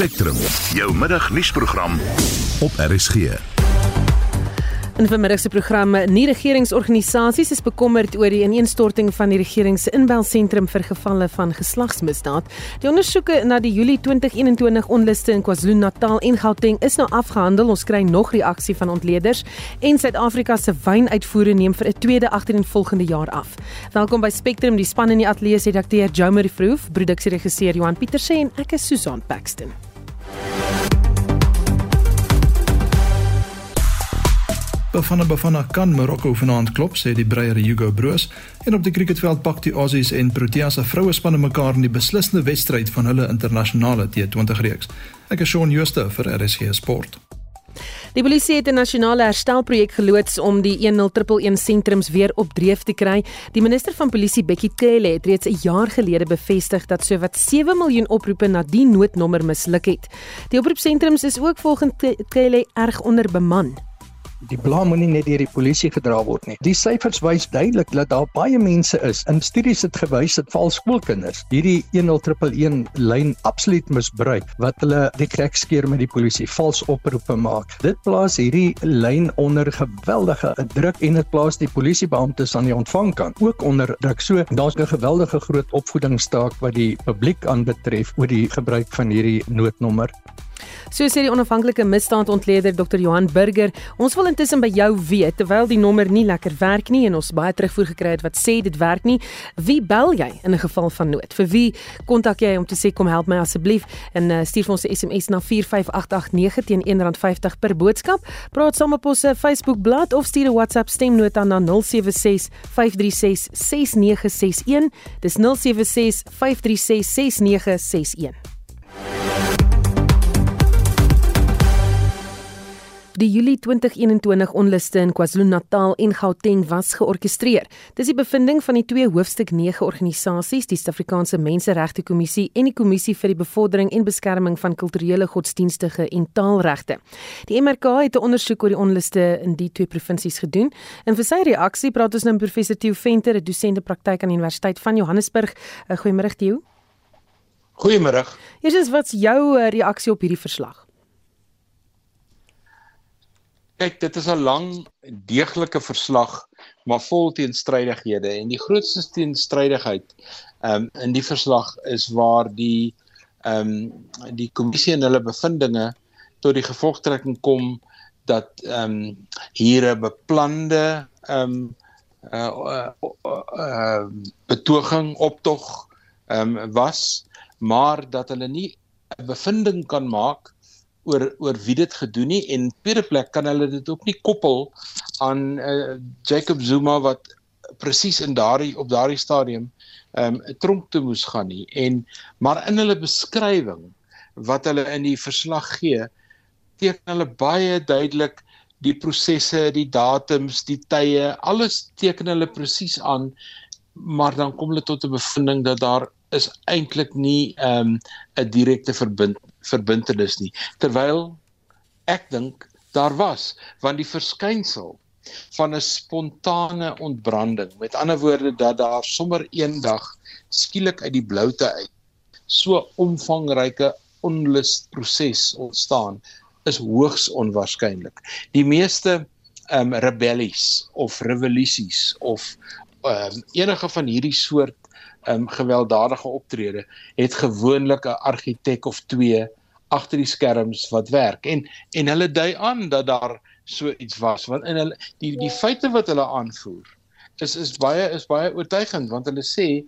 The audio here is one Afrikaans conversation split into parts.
Spectrum, jou middagnuusprogram op RSG. In vanmiddag se program, nie regeringsorganisasies is bekommerd oor die ineenstorting van die regering se inbelsentrum vir gevalle van geslagsmisdaad. Die ondersoeke na die Julie 2021 onluste in KwaZulu-Natal en Gauteng is nou afgehandel. Ons kry nog reaksie van ontleeders en Suid-Afrika se wynuitvoere neem vir 'n tweede agtereenvolgende jaar af. Welkom by Spectrum, die span in die ateljee se redakteur Jomari Vroof, produksieregisseur Johan Pieterse en ek is Susan Paxton. Bafana Bafana kan Marokko vanaand klop sê die breier Hugo Broos en op die cricketveld pak die Aussies en Proteas se vroue spanne mekaar in die beslissende wedstryd van hulle internasionale T20 reeks. Ek is Shaun Schuster vir RSG Sport. Die polisie het 'n nasionale herstelprojek geloods om die 10111 sentrums weer op dreef te kry. Die minister van polisie Bekkie Cele het reeds 'n jaar gelede bevestig dat sowat 7 miljoen oproepe na die noodnommer misluk het. Die oproepsentrums is ook volgens Cele erg onderbeman. Die blame moenie net deur die polisie gedra word nie. Die syfers wys duidelik dat daar baie mense is. In studies het gewys dat val skoolkinders hierdie 10111 lyn absoluut misbruik wat hulle die krek skeer met die polisie vals oproepe maak. Dit plaas hierdie lyn onder geweldige druk en dit plaas die polisiebeamptes aan die ontvangkant ook onder druk. So daar's 'n geweldige groot opvoedingsstaak wat die publiek aanbetref oor die gebruik van hierdie noodnommer. So sê die onafhanklike misdaadontleder Dr. Johan Burger, ons wil intussen by jou weet terwyl die nommer nie lekker werk nie en ons baie terugvoer gekry het wat sê dit werk nie, wie bel jy in 'n geval van nood? Vir wie kontak jy om te sê kom help my asseblief en uh, stuur ons 'n SMS na 45889 teen R1.50 per boodskap. Praat saam op ons Facebook bladsy of stuur 'n WhatsApp stemnota na 076 536 6961. Dis 076 536 6961. Die Julie 2021 onluste in KwaZulu-Natal en Gauteng was georkestreer. Dis die bevinding van die twee hoofstuk 9 organisasies, die Suid-Afrikaanse Menseregte Kommissie en die Kommissie vir die Bevordering en Beskerming van Kulturele Godsdienstige en Taalregte. Die MRK het 'n ondersoek oor die onluste in die twee provinsies gedoen. En vir sy reaksie praat ons nou met professor Theo Venter, 'n dosent praktyk aan die Universiteit van Johannesburg. Goeiemôre Theo. Goeiemôre. Eers wat's jou eh, reaksie op hierdie verslag? Kyk, dit is 'n lang deeglike verslag, maar vol teenstrydighede. En die grootste teenstrydigheid um, in die verslag is waar die ehm um, die kommissie en hulle bevindinge tot die gevolgtrekking kom dat ehm um, hier 'n beplande ehm um, uh, uh, uh, uh, betoging optog ehm um, was, maar dat hulle nie 'n bevinding kan maak oor oor wie dit gedoen nie. En tweede plek kan hulle dit ook nie koppel aan uh, Jacob Zuma wat presies in daardie op daardie stadium ehm um, tronk toe moes gaan nie. En maar in hulle beskrywing wat hulle in die verslag gee teken hulle baie duidelik die prosesse, die datums, die tye, alles teken hulle presies aan maar dan kom hulle tot 'n bevinding dat daar is eintlik nie 'n um, direkte verbind verbintenis nie terwyl ek dink daar was want die verskynsel van 'n spontane ontbranding met ander woorde dat daar sommer eendag skielik uit die bloute uit so omvangryke onlusproses ontstaan is hoogs onwaarskynlik die meeste um, rebellies of revolusies of um, enige van hierdie soort um, gewelddadige optrede het gewoonlik 'n argitek of twee agter die skerms wat werk en en hulle dui aan dat daar so iets was want in hulle die die feite wat hulle aanvoer is is baie is baie oortuigend want hulle sê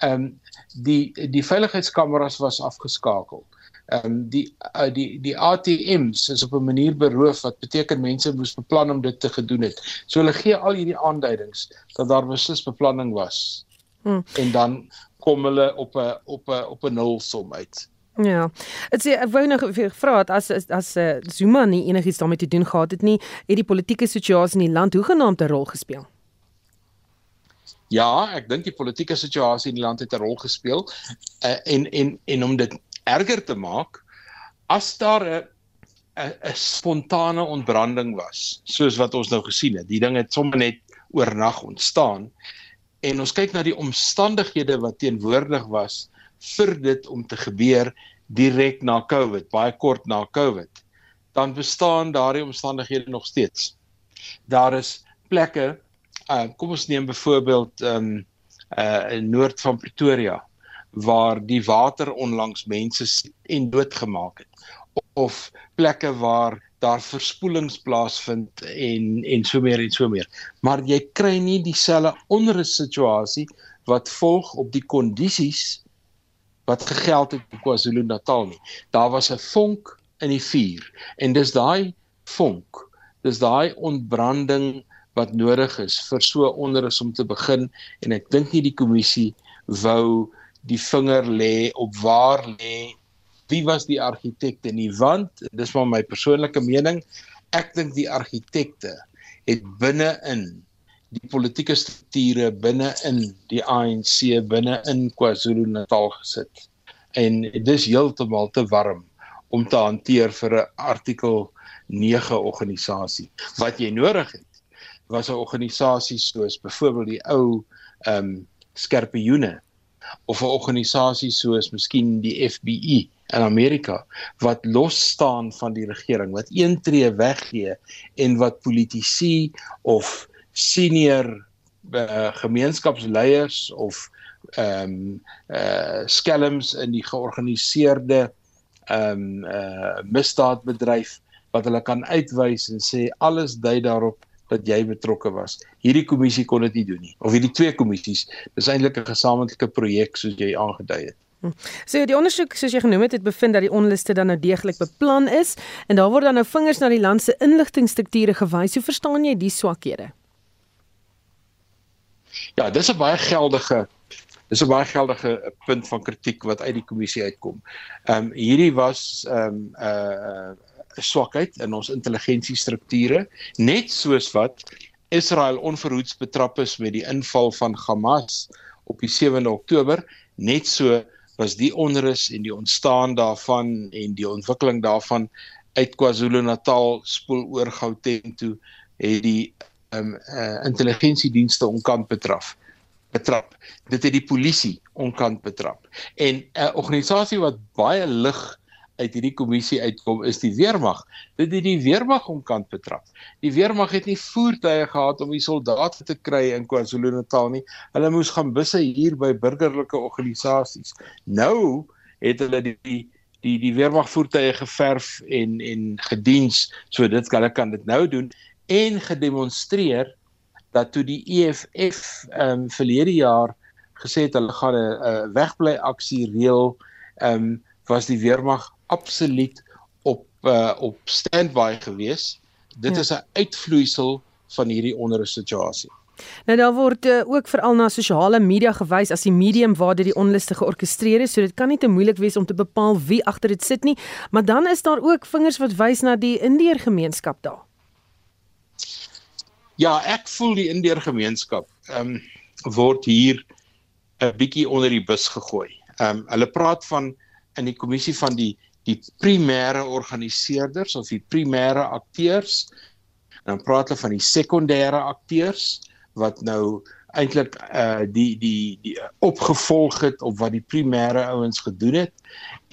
ehm um, die die veiligheidskameras was afgeskakel. Ehm um, die uh, die die ATMs is op 'n manier beroof wat beteken mense moes beplan om dit te gedoen het. So hulle gee al hierdie aanduidings dat daar beslis beplanning was. Hmm. En dan kom hulle op 'n op 'n op 'n nulsom uit. Ja. Dit sê ek wou nog vra het as as, as uh, Zuma nie enigiets daarmee te doen gehad het nie, het die politieke situasie in die land hoegenaamd 'n rol gespeel. Ja, ek dink die politieke situasie in die land het 'n rol gespeel. Uh, en en en om dit erger te maak, as daar 'n 'n spontane ontbranding was, soos wat ons nou gesien het, die ding het sommer net oornag ontstaan en ons kyk na die omstandighede wat teenwoordig was vir dit om te gebeur direk na COVID, baie kort na COVID, dan bestaan daardie omstandighede nog steeds. Daar is plekke, uh, kom ons neem byvoorbeeld um uh in noord van Pretoria waar die water onlangs mense en doodgemaak het of plekke waar daar verspoelings plaasvind en en so meer en so meer. Maar jy kry nie dieselfde onrus situasie wat volg op die kondisies wat gegeld het in KwaZulu-Natal nie. Daar was 'n vonk in die vuur en dis daai vonk, dis daai ontbranding wat nodig is vir so onderus om te begin en ek dink nie die kommissie wou die vinger lê op waar lê wie was die argitekte nie? Want dis maar my persoonlike mening ek dink die argitekte het binne in die politieke strukture binne in die ANC binne in KwaZulu-Natal gesit. En dis heeltemal te warm om te hanteer vir 'n artikel 9 organisasie. Wat jy nodig het was 'n organisasie soos byvoorbeeld die ou ehm um, skerpioene of 'n organisasie soos miskien die FBI in Amerika wat los staan van die regering wat een tree weggee en wat politici of senior uh, gemeenskapsleiers of ehm um, uh skelms in die georganiseerde ehm um, uh misdaadbedryf wat hulle kan uitwys en sê alles dui daarop dat jy betrokke was. Hierdie kommissie kon dit nie doen nie. Of hierdie twee kommissies, dis eintlik 'n gesamentlike projek soos jy aangedui het. So die ondersoek soos jy genoem het, het bevind dat die onluste dan nou deeglik beplan is en daar word dan nou vingers na die land se inligtingstrukture gewys. Hoe verstaan jy die swakhede? Ja, dis 'n baie geldige dis 'n baie geldige punt van kritiek wat uit die kommissie uitkom. Ehm um, hierdie was ehm um, 'n uh, swakheid in ons intelligensiestrukture, net soos wat Israel onverhoeds betrap is met die inval van Hamas op die 7de Oktober, net so was die onrus en die ontstaan daarvan en die ontwikkeling daarvan uit KwaZulu-Natal spoel oor Gauteng toe het die ehm um, uh, intelligensiedienste onkant betraf betrap. Dit het die polisie onkant betrap. En 'n organisasie wat baie lig uit hierdie kommissie uitkom is die weermag. Dit het die weermag omkant betrap. Die weermag het nie voertuie gehad om die soldate te kry in KwaZulu-Natal nie. Hulle moes gaan busse hier by burgerlike organisasies. Nou het hulle die die die, die weermag voertuie geverf en en gediens so dit kan hulle kan dit nou doen en gedemonstreer dat toe die EFF ehm um, verlede jaar gesê het hulle gaan 'n wegbly aksie reël ehm um, was die weermag absoluut op uh, op standby gewees. Dit ja. is 'n uitvloeisel van hierdie onderus situasie. Nou daar word uh, ook veral na sosiale media gewys as die medium waar dit die onluste georkestreer is, so dit kan nie te moeilik wees om te bepaal wie agter dit sit nie, maar dan is daar ook vingers wat wys na die Indeer gemeenskap daar. Ja, ek voel die Indeer gemeenskap ehm um, word hier 'n bietjie onder die bus gegooi. Ehm um, hulle praat van in die kommissie van die die primêre organiseerders of die primêre akteurs. Dan praat hulle van die sekondêre akteurs wat nou eintlik uh die die die opgevolg het op wat die primêre ouens gedoen het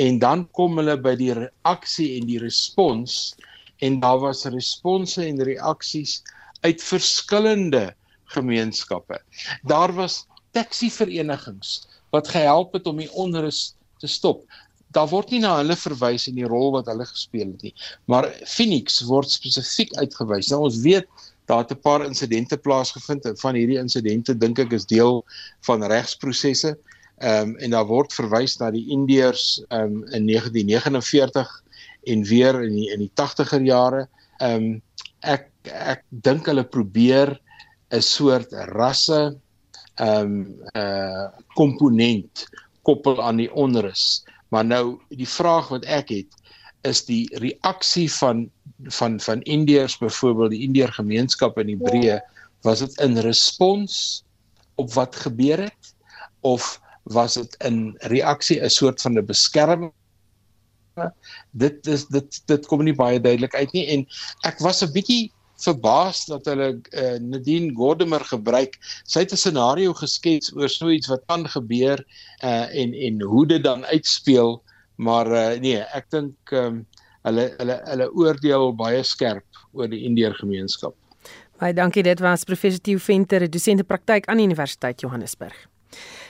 en dan kom hulle by die reaksie en die respons en daar was response en reaksies uit verskillende gemeenskappe. Daar was taxi verenigings wat gehelp het om die onrus te stop daar word nie na hulle verwys in die rol wat hulle gespeel het nie. Maar Phoenix word spesifiek uitgewys. Nou ons weet daar het 'n paar insidente plaasgevind en van hierdie insidente dink ek is deel van regsprosesse. Ehm um, en daar word verwys na die Indiërs ehm um, in 1949 en weer in die in die 80er jare. Ehm um, ek ek dink hulle probeer 'n soort rasse ehm um, uh komponent koppel aan die onrus. Maar nou die vraag wat ek het is die reaksie van van van Indiërs byvoorbeeld die Indiër gemeenskap in Hebreë was dit in respons op wat gebeur het? Of was dit in reaksie 'n soort van 'n beskerming? Dit is dit dit kom nie baie duidelik uit nie. En ek was 'n bietjie verbaas dat hulle uh, Nadine Gordimer gebruik. Sy het 'n scenario geskets oor so iets wat kan gebeur uh, en en hoe dit dan uitspeel Maar uh, nee, ek dink um, hulle hulle hulle oordeel baie skerp oor die Indiër gemeenskap. Baie dankie dit was professor Theo Venter, dosent in praktyk aan die Universiteit Johannesburg.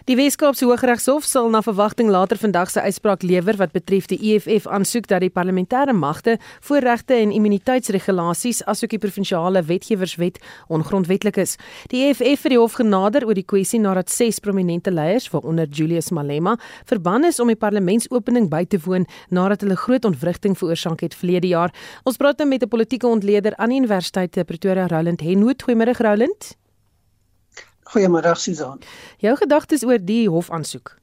Die Weskaapse Hooggeregshof sal na verwagting later vandag sy uitspraak lewer wat betref die EFF aansoek dat die parlementêre magte voorregte en immuniteitsregulasies asook die provinsiale wetgewerswet ongrondwettig is. Die EFF het die hof genader oor die kwessie nadat ses prominente leiers, waaronder Julius Malema, verban is om die parlementsopening by te woon nadat hulle groot ontwrigting veroorsaak het verlede jaar. Ons praat nou met 'n politieke ontleder aan die Universiteit Pretoria, Roland Henwood. Goeiemôre Roland. Goeiemôre Susan. Jou gedagtes oor die hofaansoek?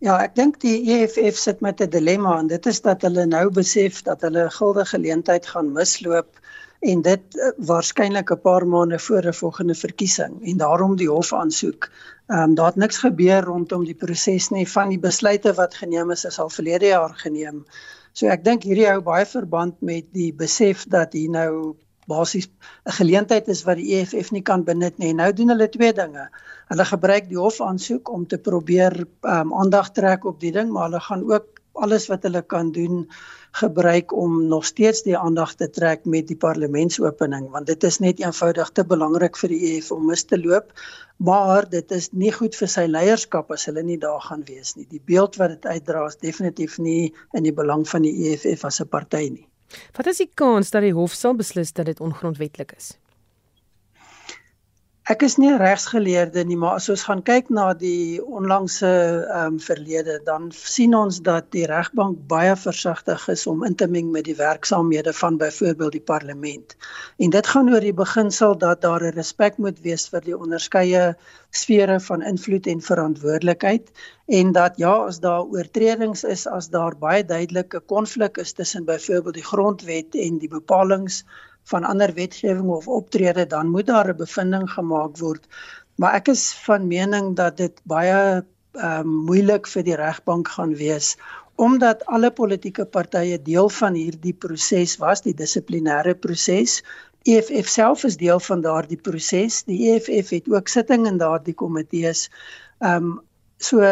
Ja, ek dink die EFF sit met 'n dilemma en dit is dat hulle nou besef dat hulle 'n guldige geleentheid gaan misloop en dit uh, waarskynlik 'n paar maande voor 'n volgende verkiesing en daarom die hofaansoek. Ehm um, daar het niks gebeur rondom die proses nie van die besluite wat geneem is is al verlede jaar geneem. So ek dink hierdie hou baie verband met die besef dat hier nou basies 'n geleentheid is wat die EFF nie kan benut nie. Nou doen hulle twee dinge. Hulle gebruik die hof aansoek om te probeer um, aandag trek op die ding, maar hulle gaan ook alles wat hulle kan doen gebruik om nog steeds die aandag te trek met die parlementsopening want dit is net eenvoudig te belangrik vir die EFF om mis te loop maar dit is nie goed vir sy leierskap as hulle nie daar gaan wees nie die beeld wat dit uitdra is definitief nie in die belang van die EFF as 'n party nie Wat is die kans dat die hof sal beslis dat dit ongrondwettig is? Ek is nie regsgeleerde nie, maar as ons gaan kyk na die onlangse ehm um, verlede, dan sien ons dat die regbank baie versigtig is om in te meng met die werksaamhede van byvoorbeeld die parlement. En dit gaan oor die beginsel dat daar 'n respek moet wees vir die onderskeie sfere van invloed en verantwoordelikheid en dat ja, as daar oortredings is, as daar baie duidelike konflik is tussen byvoorbeeld die grondwet en die bepalinge van ander wetgewing of optrede dan moet daar 'n bevinding gemaak word. Maar ek is van mening dat dit baie ehm um, moeilik vir die regbank gaan wees omdat alle politieke partye deel van hierdie proses was, die dissiplinêre proses. EFF self is deel van daardie proses. Die EFF het ook sitting in daardie komitees. Ehm um, so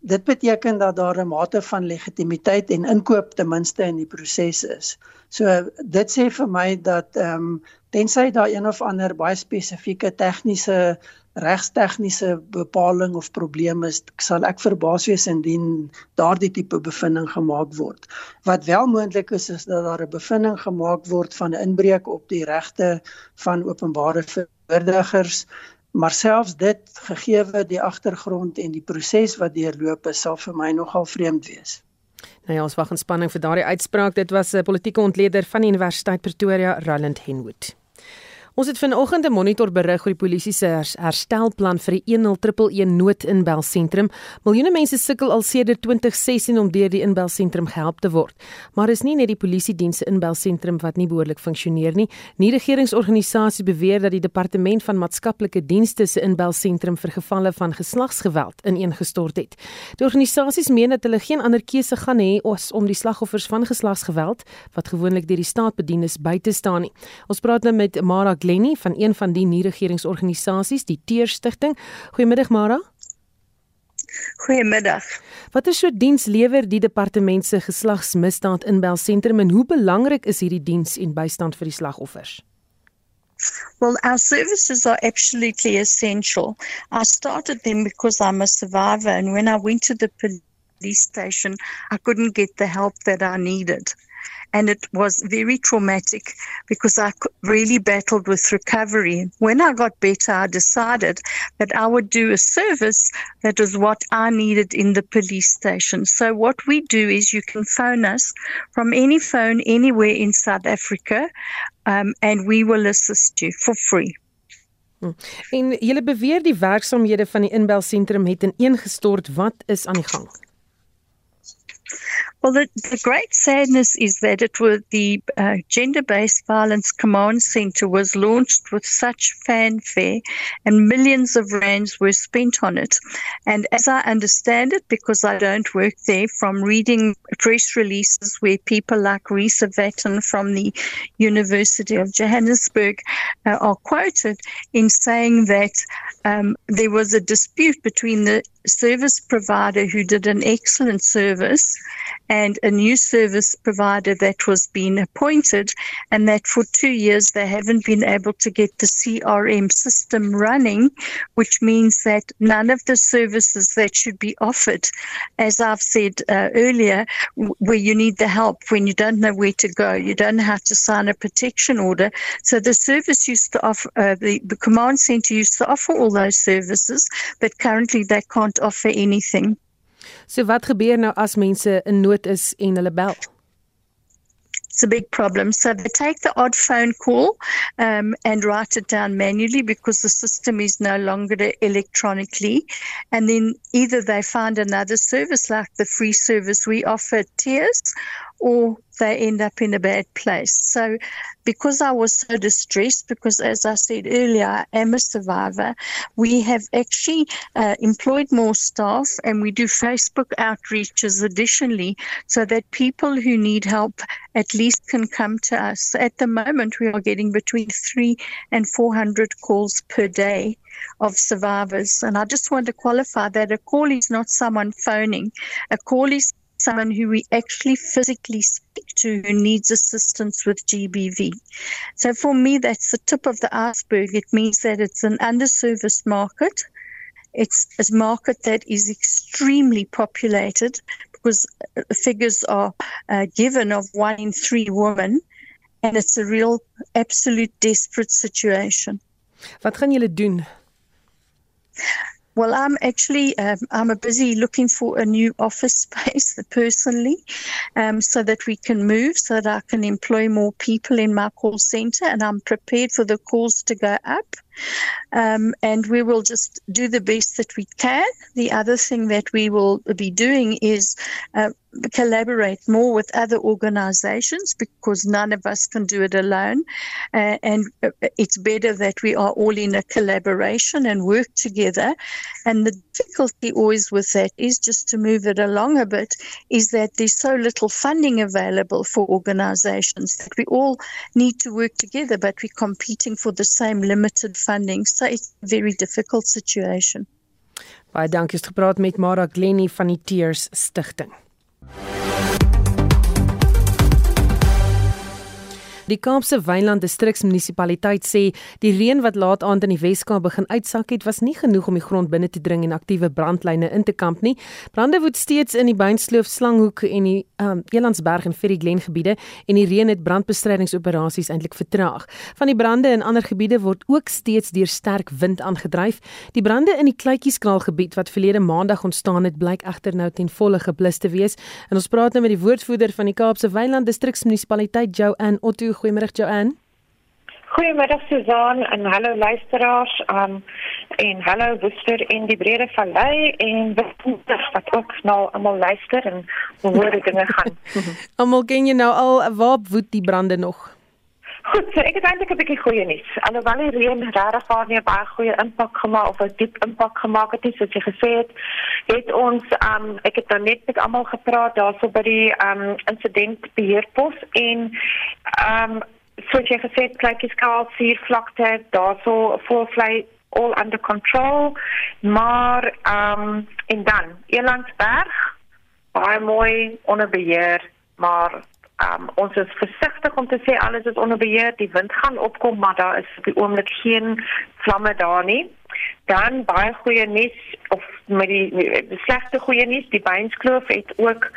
dit beteken dat daar 'n mate van legitimiteit en inkoop ten minste in die proses is. So dit sê vir my dat ehm um, tensy daar een of ander baie spesifieke tegniese regstegniese bepaling of probleem is, sal ek verbaas wees indien daardie tipe bevinding gemaak word. Wat wel moontlik is is dat daar 'n bevinding gemaak word van 'n inbreuk op die regte van openbare verdedigers Maar selfs dit gegeewe die agtergrond en die proses wat deurloop is sal vir my nogal vreemd wees. Nou ja, ons wag in spanning vir daardie uitspraak. Dit was 'n politieke ontleder van die Universiteit Pretoria, Roland Henwood. Ons het vanoggend 'n monitor berig oor die polisie se herstelplan vir die 10111 noodinbelsentrum. Miljoene mense sukkel al sedert 2016 om deur die inbelsentrum gehelp te word. Maar is nie net die polisie dienste inbelsentrum wat nie behoorlik funksioneer nie. Nie regeringsorganisasie beweer dat die departement van maatskaplike dienste se inbelsentrum vir gevalle van geslagsgeweld ineengestort het. Die organisasies meen dat hulle geen ander keuse gaan hê as om die slagoffers van geslagsgeweld wat gewoonlik deur die staat bedien is by te staan nie. Ons praat nou met Mara Glennie van een van die nie-regeringsorganisasies, die Teer Stichting. Goeiemiddag Mara. Goeiemiddag. Watter soort diens lewer die departement se geslagsmisdaad inbelsentrum en hoe belangrik is hierdie diens en bystand vir die slagoffers? Well, our services are absolutely essential. I started them because I'm a survivor, and when I went to the police station, I couldn't get the help that I needed. And it was very traumatic because I really battled with recovery. When I got better, I decided that I would do a service that is what I needed in the police station. So, what we do is you can phone us from any phone anywhere in South Africa, um, and we will assist you for free. Hmm. En julle beweer die werksamehede van die inbelsentrum het ineengestort. Wat is aan die gang? Well, the, the great sadness is that it was the uh, Gender Based Violence Command Center was launched with such fanfare, and millions of rands were spent on it. And as I understand it, because I don't work there, from reading press releases where people like Risa Vatten from the University of Johannesburg uh, are quoted in saying that um, there was a dispute between the service provider who did an excellent service and a new service provider that was being appointed and that for two years they haven't been able to get the CRM system running which means that none of the services that should be offered as I've said uh, earlier where you need the help when you don't know where to go you don't know how to sign a protection order so the service used to offer uh, the, the command center used to offer all those services but currently they can't offer anything. So wat gebeur nou as mense in nood is en hulle bel? It's a big problem. So they take the odd phone call um, and write it down manually because the system is no longer electronically. And then either they find another service like the free service we offer Tears or they end up in a bad place. So, because I was so distressed, because as I said earlier, I am a survivor, we have actually uh, employed more staff and we do Facebook outreaches additionally so that people who need help at least can come to us. At the moment, we are getting between three and 400 calls per day of survivors. And I just want to qualify that a call is not someone phoning, a call is someone who we actually physically speak to who needs assistance with GBV. So for me, that's the tip of the iceberg. It means that it's an underserviced market. It's a market that is extremely populated because uh, figures are uh, given of one in three women, and it's a real, absolute desperate situation. Wat gaan julle doen? Well, I'm actually um, I'm busy looking for a new office space personally, um, so that we can move, so that I can employ more people in my call center, and I'm prepared for the calls to go up. Um, and we will just do the best that we can. The other thing that we will be doing is uh, collaborate more with other organizations because none of us can do it alone. Uh, and uh, it's better that we are all in a collaboration and work together. And the difficulty always with that is just to move it along a bit is that there's so little funding available for organizations that we all need to work together, but we're competing for the same limited funding. So it's a very difficult situation. Baie dankie het gepraat met Mara Glennie van die Tears Stichting. Die Kaapse Wynland Distriksmunisipaliteit sê die reën wat laat aand in die Weskaap begin uitsak het, was nie genoeg om die grond binne te dring en aktiewe brandlyne in te kamp nie. Brande woed steeds in die Beinsloof, Slanghoek en die um, Elandsberg en Ferry Glen gebiede en die reën het brandbestrydingsoperasies eintlik vertraag. Van die brande in ander gebiede word ook steeds deur sterk wind aangedryf. Die brande in die Kleutjieskraal gebied wat verlede Maandag ontstaan het, blyk egter nou ten volle geblus te wees. En ons praat nou met die woordvoerder van die Kaapse Wynland Distriksmunisipaliteit, Joanne Otto Goeiemôre Joanne. Goeiemiddag Susan en hallo luisteraars. Um en hallo Woester in die Brede Vallei en wat ook nou almal luister en hoor dinge gaan. almal ken jy nou al waar woed die brande nog? Goed, so ek het eintlik 'n bietjie goeie nuus. Alhoewel die reën regtig vaar nie baie goeie impak gemaak of 'n diep impak gemaak het, soos jy gesê het, het ons um ek het nou net met almal gepraat daarso by die um insidentbeheerpos en um soos jy gesê het, kleintjies kaal suurvlakte daarso volvlei all under control. Maar um en dan Elandsberg baie mooi onder beheer, maar Um, ons is versigtig om te sê alles is onder beheer. Die wind gaan opkom, maar daar is op die oomblik geen vlamme daar nie. Dan baie goeie nuus of met die, die slegte goeie nuus, die Beinskloof het ook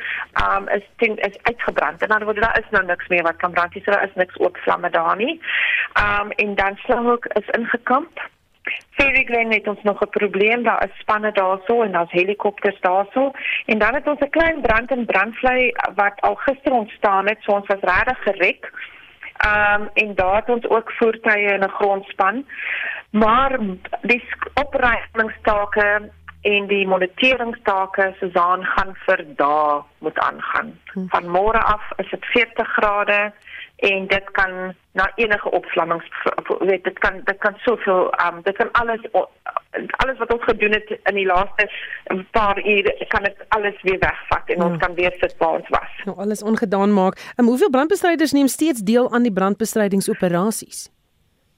um is ten, is uitgebrand. En dan word daar is nou niks meer wat kan brand nie. So daar is niks ook vlamme daar nie. Um en dan Slanghoek is ingekamp. Ferry Glen het ons nog 'n probleem, daar is spanne daarso en daar's helikopters daarso en dan het ons 'n klein brand in brandvlei wat al gister ontstaan het, so ons was regtig gereg. Ehm um, en daar het ons ook voertuie in 'n grondspan. Maar die opruimingstake en die moniteringstake Susan gaan vir dae moet aangaan. Hm. Van môre af is dit 40 grade en dit kan na enige opvlammings weet dit kan dit kan soveel um dit kan alles alles wat ons gedoen het in die laaste paar ure kan dit alles weer wegvat en Ja. ons kan weer sit waar ons was. Nou alles ongedaan maak. Um, hoeveel brandbestryders neem steeds deel aan die brandbestrydingsoperasies?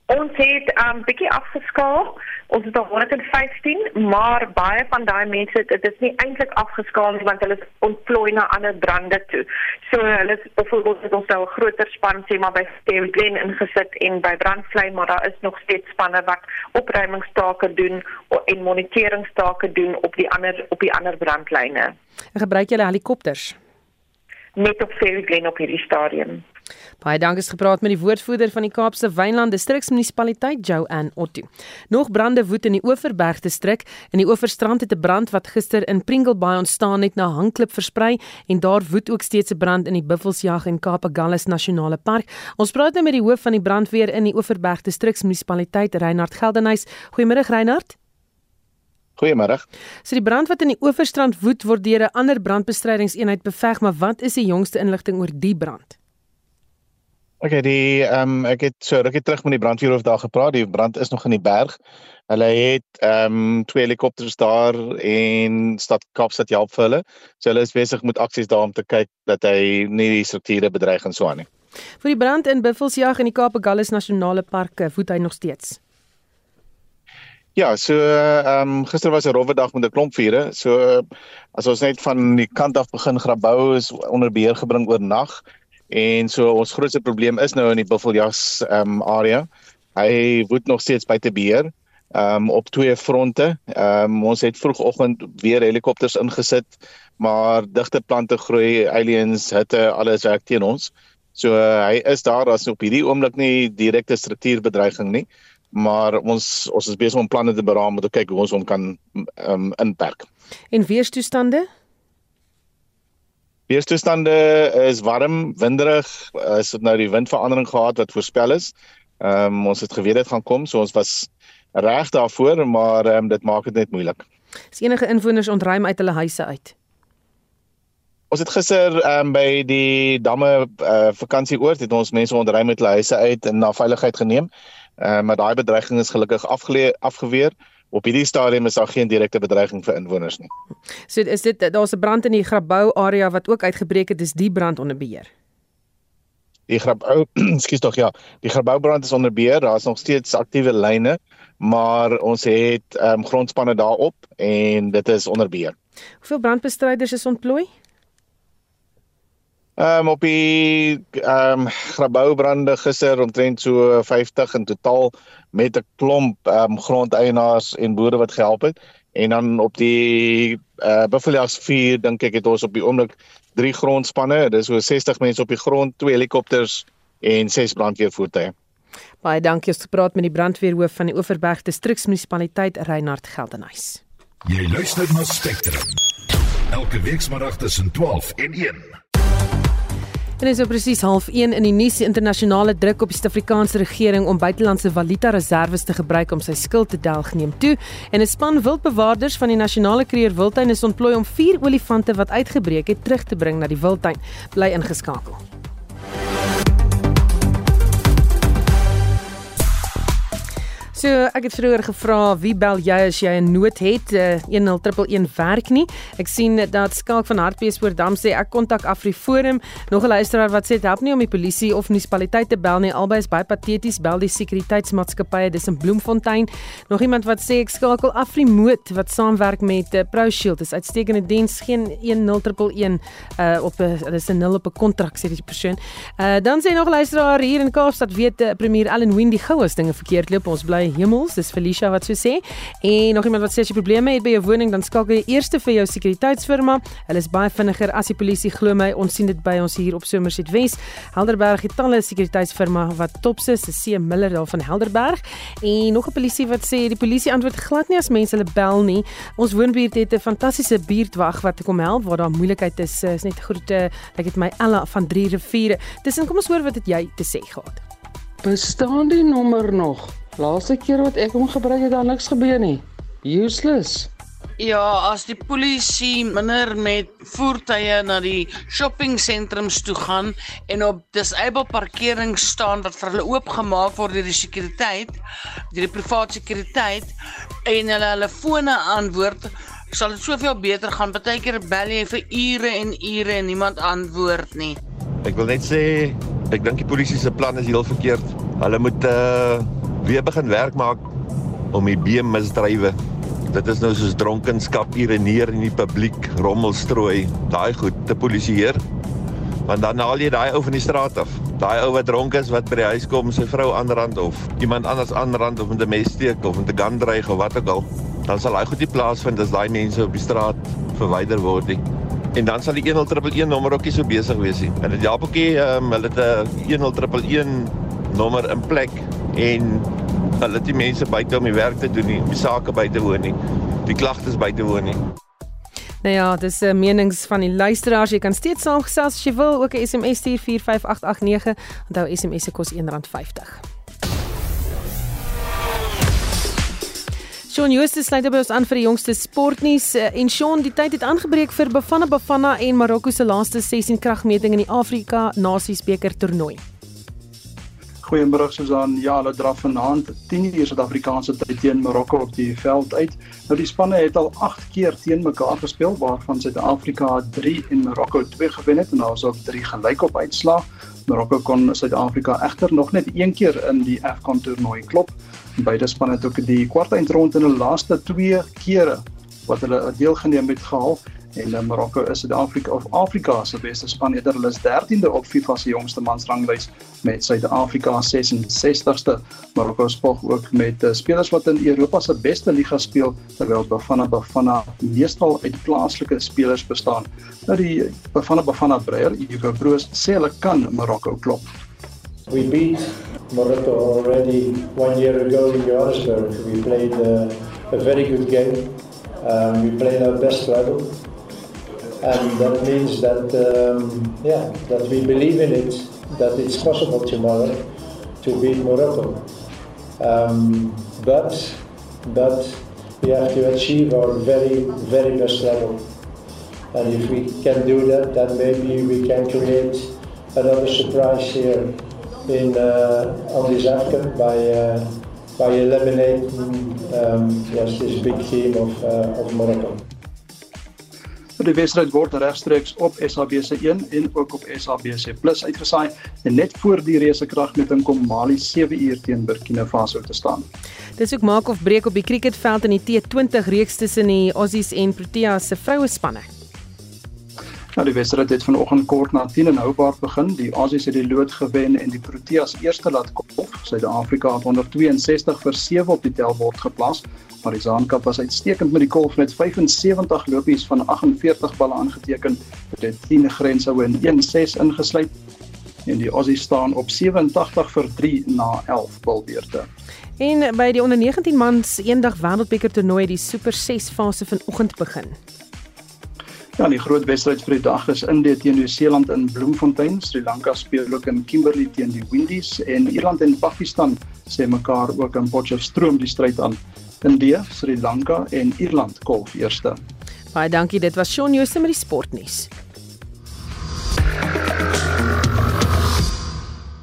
Ons het um bietjie afgeskaal. Ons het al 115, maar baie van daai mense dit is nie eintlik afgeskaal nie want hulle is ontplooi na ander brande toe. So hulle is byvoorbeeld het ons nou 'n groter span sê maar by Steve Glen ingesit en by brandvlei, maar daar is nog steeds spanne wat opruimingstake doen en moniteringstake doen op die ander op die ander brandlyne. Gebruik julle helikopters? Net op Steve Glen op hierdie stadium. Baie dankie is gepraat met die woordvoerder van die Kaapse Wynland Distriksmunisipaliteit, Joanne Otto. Nog brande woed in die Oeverberg distrik. In die Oeverstrand het 'n brand wat gister in Pringle Bay ontstaan het na hangklip versprei en daar woed ook steeds 'n brand in die Buffelsjag en Kaapagallus Nasionale Park. Ons praat nou met die hoof van die brandweer in die Oeverberg Distriksmunisipaliteit, Reinhard Geldenhuys. Goeiemôre Reinhard. Goeiemôre. So die brand wat in die Oeverstrand woed word deur 'n ander brandbestrydingseenheid beveg, maar wat is die jongste inligting oor die brand? Okay, die ehm um, ek het so rukkie terug met die brandweerhoof daar gepraat. Die brand is nog in die berg. Hulle het ehm um, twee helikopters daar en stad Kaapstad help vir hulle. So hulle is besig met aksies daar om te kyk dat hy nie die strukture bedreig en so aan nie. Vir die brand in Buffelsjag in die Kaapagallus Nasionale Park eh, woed hy nog steeds. Ja, so ehm um, gister was 'n rowwe dag met 'n klomp vure. So as ons net van die kant af begin grabou is onder beheer gebring oor nag. En so ons grootste probleem is nou in die Buffeljas ehm um, area. Hy woed nog steeds buite beheer ehm um, op twee fronte. Ehm um, ons het vroegoggend weer helikopters ingesit, maar digte plante groei, aliens, hitte, alles werk teen ons. So uh, hy is daar as op hierdie oomblik nie direkte struktuurbedreiging nie, maar ons ons is besig om planne te beraam om te kyk hoe ons hom kan ehm um, inperk. En weerstoestande? Weerstoestande is warm, winderig. As dit nou die windverandering gehad wat voorspel is. Ehm um, ons het geweet dit gaan kom, so ons was reg daarvoor, maar ehm um, dit maak dit net moeilik. Is enige inwoners ontruim uit hulle huise uit? Ons het gister ehm um, by die damme uh, vakansieoord het ons mense ontruim met hulle huise uit en na veiligheid geneem. Ehm uh, maar daai bedreiging is gelukkig afgeleë afgeweer. Op hierdie stadium is daar geen direkte bedreiging vir inwoners nie. So is dit daar's 'n brand in die Grabouw area wat ook uitgebreek het, dis die brand onder beheer. Die Grabouw, ekskuus tog ja, die Grabouwbrand is onder beheer. Daar is nog steeds aktiewe lyne, maar ons het ehm um, grondspanne daarop en dit is onder beheer. Hoeveel brandbestryders is ontplooi? Ehm um, op die ehm um, Grabouwbrande gister omtrent so 50 in totaal met 'n klomp ehm um, grondeienaars en boere wat gehelp het. En dan op die uh Buffeljags 4 dink ek het ons op die oomblik drie grondspanne. Dis so 60 mense op die grond, twee helikopters en ses brandweervoertuie. Baie dankie het gepraat met die brandweerhoof van die Oeverberg Distriksmunisipaliteit Reinhard Geldenhuys. Jy luister na Spectrum. Elke weekmiddag tussen 12 en 1. En is nou presies 0.5 in die nuus internasionale druk op die Suid-Afrikaanse regering om buitelandse valuta reserves te gebruik om sy skuld te delg neem toe en 'n span wildbewaarders van die nasionale kreer wildtuin is ontplooi om vier olifante wat uitgebreek het terug te bring na die wildtuin. Bly ingeskakel. So ek het vroeër gevra wie bel jy as jy 'n nood het uh, 10111 werk nie. Ek sien dat Skalk van Hartbeespoortdam sê ek kontak AfriForum. Nog 'n luisteraar wat sê dit help nie om die polisie of munisipaliteit te bel nie. Albei is baie pateties. Bel die sekuriteitsmaatskappye dis in Bloemfontein. Nog iemand wat sê ek skakel Afrimoot wat saamwerk met uh, ProShield. Dis uitstekende diens. Geen 10111 uh, op 'n dis 'n nul op 'n kontrak sê die persoon. Uh, dan sê nog 'n luisteraar hier in Kaapstad weet uh, premier Allan Windy gou as dinge verkeerd loop. Ons bly hemels, dis Felicia wat so sê. En nog iemand wat sê as jy probleme het by jou woning, dan skakel jy eers vir jou sekuriteitsfirma. Hulle is baie vinniger as die polisie, glo my. Ons sien dit by ons hier op Somerset Wes. Helderberg het talle sekuriteitsfirma wat tops is, C Miller daar van Helderberg. En nog 'n polisie wat sê die polisie antwoord glad nie as mense hulle bel nie. Ons woonbuurt het 'n fantastiese buurtwag wat kom help waar daar moeilikheid is. Is net groete. Ek het my Ella van Drie Riviere. Dis en kom ons hoor wat het jy te sê gehad. Bestaan die nommer nog? Laaste keer wat ek hom gebruik het, daar niks gebeur nie. Useless. Ja, as die polisie minder met voertuie na die shoppingsentrums toe gaan en op disabled parkering staan wat vir hulle oopgemaak word deur die sekuriteit, deur die private sekuriteit en hulle hulle fone antwoord, sal dit soveel beter gaan. Partykeer bel jy vir ure en ure en niemand antwoord nie. Ek wil net sê ek dink die polisie se plan is heel verkeerd. Hulle moet uh weer begin werk maak om die beemisdrywe Dit is nou soos dronkenskap urineer in die publiek, rommel strooi, daai goed te polisieer. Want dan haal jy daai ou van die straat af. Daai ou wat dronk is wat by die huis kom, sy vrou aanrand of iemand anders aanrand of met 'n mes steek of met 'n gun dreig of wat ook al. Dan sal hy goed die plaas vind as daai mense op die straat verwyder word. Nie. En dan sal die 1011 nommer ook nie so besig wees nie. En dit help ook nie, um, hulle het 'n 1011 nommer in plek en hulle het die mense buite om die werk te doen nie, die sake buite woon nie, die klagtes buite woon nie. Nou ja, dis 'n uh, menings van die luisteraars. Jy kan steeds saamgesels as jy wil, ook 'n SMS stuur 45889. Onthou SMS se kos R1.50. Shaun Justus sluit by ons aan vir die jongste sportnuus uh, en Shaun, die tyd het aangebreek vir Bafana Bafana en Marokko se laaste 16 kragmeting in die Afrika Nasiesbeker toernooi. Goeiemôre Susan. Ja, hulle draf vanaand 10:00 Suid-Afrikaanse tyd teen Marokko op die veld uit. Nou die spanne het al 8 keer teen mekaar gespeel waarvan Suid-Afrika 3 en Marokko 2 gewen het en daar was ook 3 gelykop uitslae. Marokko kon Suid-Afrika egter nog net een keer in die AFCON toernooi klop. Beide spanne het ook die kwartfinale in hulle laaste 2 kere wat hulle deelgeneem het gehaal en uh, Marokko is Suid-Afrika of Afrika se beste span eerder hulle is 13de op FIFA se jongste mansranglys met Suid-Afrika 66ste Marokko spog ook met uh, spelers wat in Europa se beste liga speel terwyl Bafana Bafana meestal uit plaaslike spelers bestaan nou die Bafana Bafana Breyer Hugo Broos sê hulle kan Marokko klop We beat Morocco already one year ago in Johannesburg. We played uh, a very good game. Um, we played our best level. And that means that um, yeah that we believe in it that it's possible tomorrow to beat Morocco um, but we have to achieve our very very best level and if we can do that then maybe we can create another surprise here in uh, on this African by uh, by eliminating um, yes this big team of, uh, of Morocco. Die wedstryd word regstreeks op SABC1 en ook op SABC+ uitgesaai en net voor die reuse kragmeting kom Mali 7 uur teen Burkina Faso te staan. Dis ook maak of breek op die cricketveld in die T20 reeks tussen die Aussies en Proteas se vroue spanne. Nou die wedstryd het vanoggend kort na 10 in Hobart begin. Die Aussies het die lood gewen en die Proteas eerste laat kom. Suid-Afrika het 162 vir 7 op die tellbord geplaas. Maar die Zaankap was uitstekend met die kolf met 75 lopies van 48 balle aangeteken. Dit het 10 grenshoue en 1-6 ingesluit. En die Aussies staan op 87 vir 3 na 11 balbeurte. En by die onder 19 mans eendag wêreldbeker toernooi die Super 6 fase vanoggend begin. Ja, die groot wedstryd vir die dag is Indië teen Nieu-Seeland in Bloemfontein. Sri Lanka speel ook in Kimberley teen die Windies en Ierland en Pakistan sê mekaar ook in Potchefstroom die stryd aan. India, Sri Lanka en Ierland kolf eerste. Baie dankie, dit was Shaun Jooste met die sportnuus.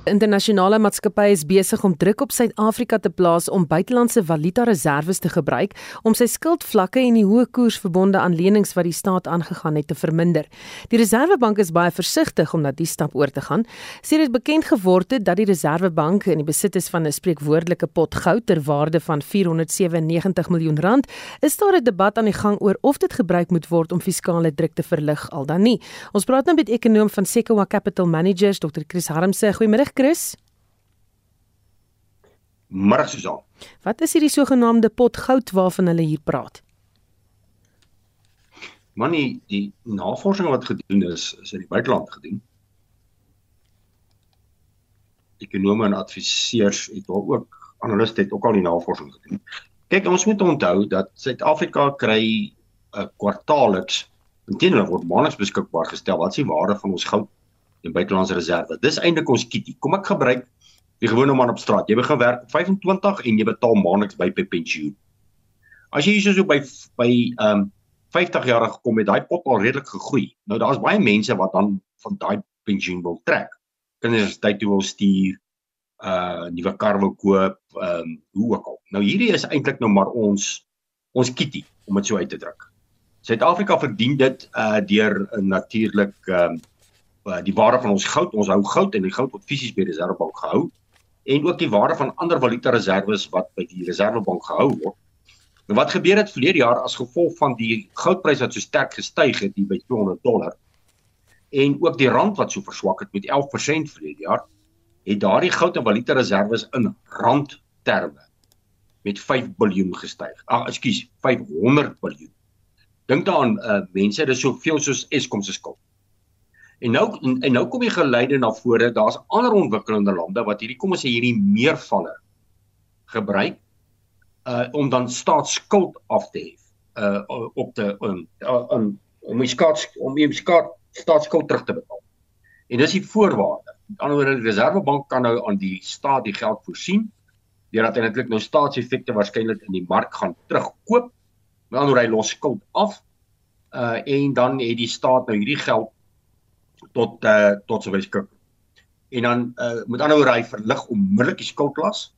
Internasionale maatskappye is besig om druk op Suid-Afrika te plaas om buitelandse valuta reserve te gebruik om sy skuldvlakke en die hoë koers verbonde aan lenings wat die staat aangegaan het te verminder. Die Reserwebank is baie versigtig om na die stap oor te gaan. Sê dit bekend geword het dat die Reserwebank in die besit is van 'n spreekwoordelike pot goud ter waarde van 497 miljoen rand, is daar 'n debat aan die gang oor of dit gebruik moet word om fiskale druk te verlig al dan nie. Ons praat nou met ekonom van Sequoia Capital Managers, Dr. Chris Harmse. Goeiemôre Chris. Môre Susan. Wat is hierdie sogenaamde pot goud waarvan hulle hier praat? Manie, die navorsing wat gedoen is, is in die buiteland gedoen. Ekonome en adviseurs het daar ook analiste het ook al die navorsing gedoen. Kyk, ons moet onthou dat Suid-Afrika kry 'n uh, kwartaalliks interne word maandeliks beskikbaar gestel wat is die waarde van ons goud en buitelandse reserve. Dis eintlik ons kitty. Kom ek gebruik die gewone man op straat. Jy begin werk op 25 en jy betaal maandeliks by pensioen. As jy hier so by by ehm um, 50 jaar gekom het, daai pot al redelik gegroei. Nou daar's baie mense wat dan van daai pensioen wil trek. Kinders tyd toe wil stuur, uh nuwe kar wil koop, ehm um, hoe ook al. Nou hierdie is eintlik nou maar ons ons kitty om dit so uit te druk. Suid-Afrika verdien dit uh deur uh, natuurlik ehm uh, die waarde van ons goud. Ons hou goud en die goud word fisies by die Reservebank gehou en ook die waarde van ander valuta reserves wat by die Reservebank gehou word. Nou wat gebeur het verlede jaar as gevolg van die goudpryse wat so sterk gestyg het hier by 200 dollar en ook die rand wat so verswak het met 11% verlede jaar, het daardie goud en valuta reserves in randterme met 5 biljoen gestyg. Ag, ekskuus, 500 biljoen. Dink daaraan, uh, mense, dis soveel soos Eskom se skuld. En nou en, en nou kom die geleide na vore, daar's ander ontwikkelende lande wat hierdie kom ons sê hierdie meervalle gebruik uh om dan staatsskuld af te hef uh op te um, um om die skaats om die skaat staatsskuld terug te betaal. En dis die voorwaarde. Met ander woorde die Reservebank kan nou aan die staat die geld voorsien deurdat hy netlik nou staatseffekte waarskynlik in die mark gaan terugkoop. Met ander woorde hy los skuld af uh en dan het die staat nou hierdie geld tot uh, tot sy beskik. En dan uh, met ander woorde hy verlig onmiddellik die skuldlas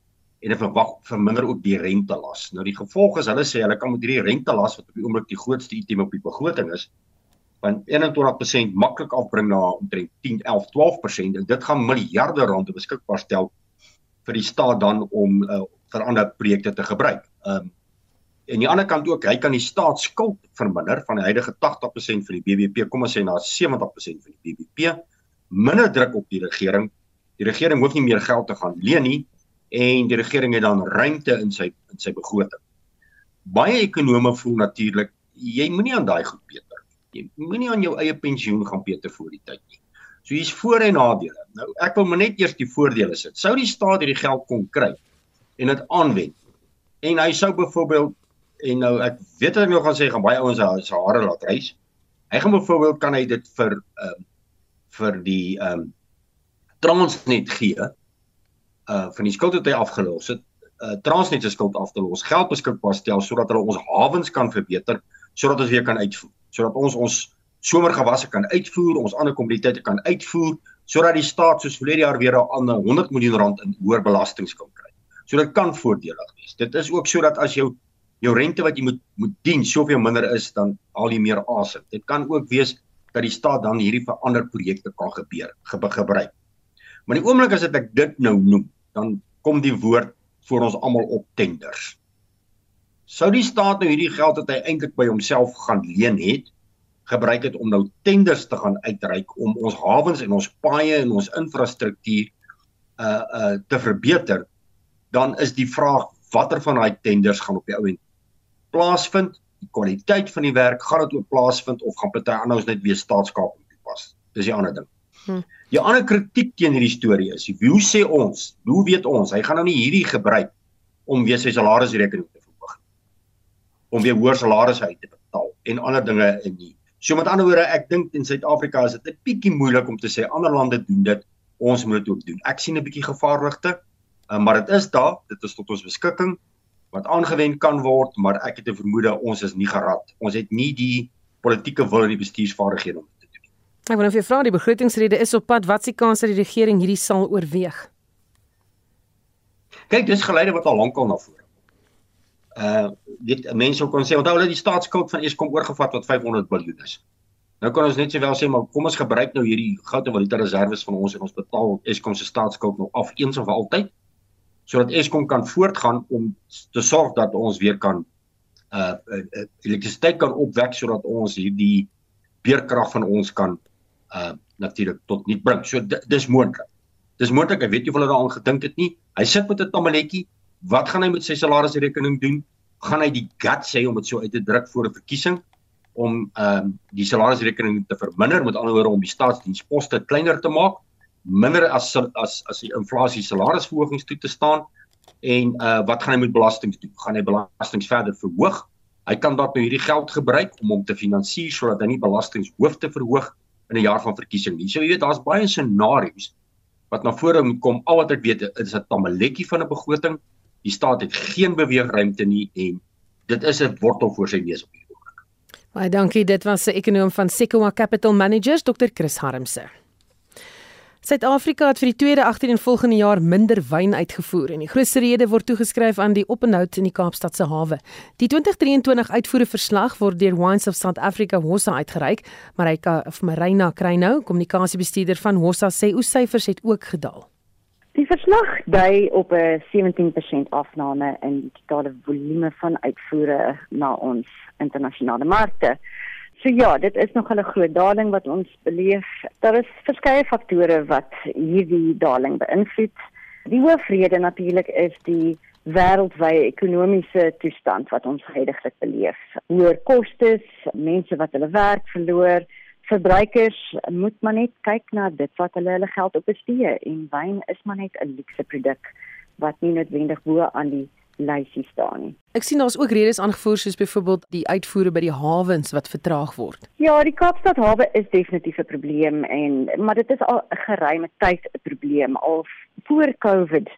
en hy verwag verminder ook die rentelas. Nou die gevolg is hulle sê hulle kan met hierdie rentelas wat op die oomblik die grootste item op die begroting is van 21% maklik afbring na omtrent 10, 11, 12% en dit gaan miljarde rande beskikbaar stel vir die staat dan om uh, vir ander projekte te gebruik. Ehm um, aan die ander kant ook, hy kan die staatsskuld verminder van die huidige 80% van die BBP kom ons sê na 70% van die BBP. Minder druk op die regering. Die regering hoef nie meer geld te gaan leen nie en die regering het dan ruimte in sy in sy begroting. Baie ekonome voel natuurlik jy moenie aan daai goed beter. Jy moenie aan jou eie pensioen gaan beter voor die tyd nie. So hier's voor en nadele. Nou ek wil maar net eers die voordele sit. Sou die staat hierdie geld kon kry en dit aanwend en hy sou byvoorbeeld en nou ek weet ek nog gaan sê gaan baie ouens se hare laat reis. Hy gaan byvoorbeeld kan hy dit vir ehm um, vir die ehm um, Transnet gee uh van die skuld wat hy afgelos het, uh Transnet se skuld af te los, geld beskikbaar stel sodat hulle ons hawens kan verbeter, sodat ons weer kan uitvoer, sodat ons ons somergewasse kan uitvoer, ons ander kommoditeite kan uitvoer, sodat die staat soos verlede jaar weer 'n ander 100 miljoen rand in hoër belastings kan kry. So dit kan voordelig wees. Dit is ook sodat as jou jou rente wat jy moet moet dien soveel minder is dan al jy meer asem. Dit kan ook wees dat die staat dan hierdie vir ander projekte kan gebeur ge gebruik. Maar die oomblik as ek dit nou noem, dan kom die woord vir ons almal op tenders. Sou die staat nou hierdie geld wat hy eintlik by homself gaan leen het, gebruik het om nou tenders te gaan uitreik om ons hawens en ons paaie en ons infrastruktuur uh uh te verbeter, dan is die vraag watter van daai tenders gaan op die ou end plaasvind, die kwaliteit van die werk, gaan dit ook plaasvind of gaan party anders net weer staatskap toepas. Dis die ander ding. Hm. Die ander kritiek teen hierdie storie is, hoe sê ons, hoe weet ons, hy gaan nou nie hierdie gebruik om weer sy salarisrekening te verhoog om weer hoër salarisse uit te betaal en ander dinge in nie. So met ander woorde, ek dink in Suid-Afrika is dit 'n bietjie moeilik om te sê ander lande doen dit, ons moet dit ook doen. Ek sien 'n bietjie gevaarligte, maar dit is daar, dit is tot ons beskikking wat aangewend kan word, maar ek het 'n vermoede ons is nie gerad. Ons het nie die politieke wil en die bestuursvaardighede om dit te doen. Ek wil nou vir jou vra, die begrotingsrede is op pad. Wat s'e kans dat die regering hierdie sal oorweeg? Kyk, dis geleide wat al lankal na vore. Uh dit mense kon sê onthou hulle die staatsskuld van Eskom oorgevat wat 500 miljard is. Nou kan ons net sê wel sê maar kom ons gebruik nou hierdie goud en valuta reserves van ons en ons betaal Eskom se staatsskuld nou af eens of altyd sodat Eskom kan voortgaan om te sorg dat ons weer kan uh, uh elektrisiteit kan opwek sodat ons hierdie beerkrag van ons kan uh natuurlik tot nut bring. So dis moontlik. Dis moontlik, ek weet jy hulle daaraan gedink het nie. Hy sit met 'n tamaletjie. Wat gaan hy met sy salarisrekening doen? Gaan hy die guts hê om dit so uit te druk voor 'n verkiesing om ehm uh, die salarisrekening te verminder, met ander woorde om die staatsdiensposte kleiner te maak? Minder as as as die inflasie salarisverhogings toe te staan en uh wat gaan hy met belastings doen? Gaan hy belastings verder verhoog? Hy kan dalk nou hierdie geld gebruik om hom te finansier sodat hy nie belastings hoef te verhoog in 'n jaar van verkiesing nie. So jy weet daar's baie scenario's wat na vore moet kom. Al wat ek weet is 'n tamaletjie van 'n begroting. Die staat het geen beweegruimte nie en dit is 'n wortel voor sy neus op hierdie oomblik. Baie dankie. Dit was 'n ekonom van Sequoia Capital Managers, Dr. Chris Harmse. Suid-Afrika het vir die tweede agtereenvolgende jaar minder wyn uitgevoer en die grootste rede word toegeskryf aan die openhoud in die Kaapstadse hawe. Die 2023 uitvoereverslag word deur Wines of South Africa Hossa uitgereik, maar hy of Marina Kreinou, kommunikasiebestuurder van Hossa sê oes syfers het ook gedaal. Die verslag dui op 'n 17% afname in die totale volume van uitvoere na ons internasionale markte. So ja, dit is nog 'n groot daling wat ons beleef. Daar is verskeie faktore wat hierdie daling beïnvloed. Die hoofrede natuurlik is die wêreldwye ekonomiese toestand wat ons heidaglik beleef. Hoër kostes, mense wat hulle werk verloor, verbruikers moet maar net kyk na dit wat hulle hulle geld op bestee en wyn is maar net 'n luukse produk wat nie noodwendig bo aan die lysie staan nie. Ek sien daar's ook redes aangevoer soos byvoorbeeld die uitvoere by die hawens wat vertraag word. Ja, die Kaapstad hawe is definitief 'n probleem en maar dit is al 'n geruime tyd 'n probleem al voor Covid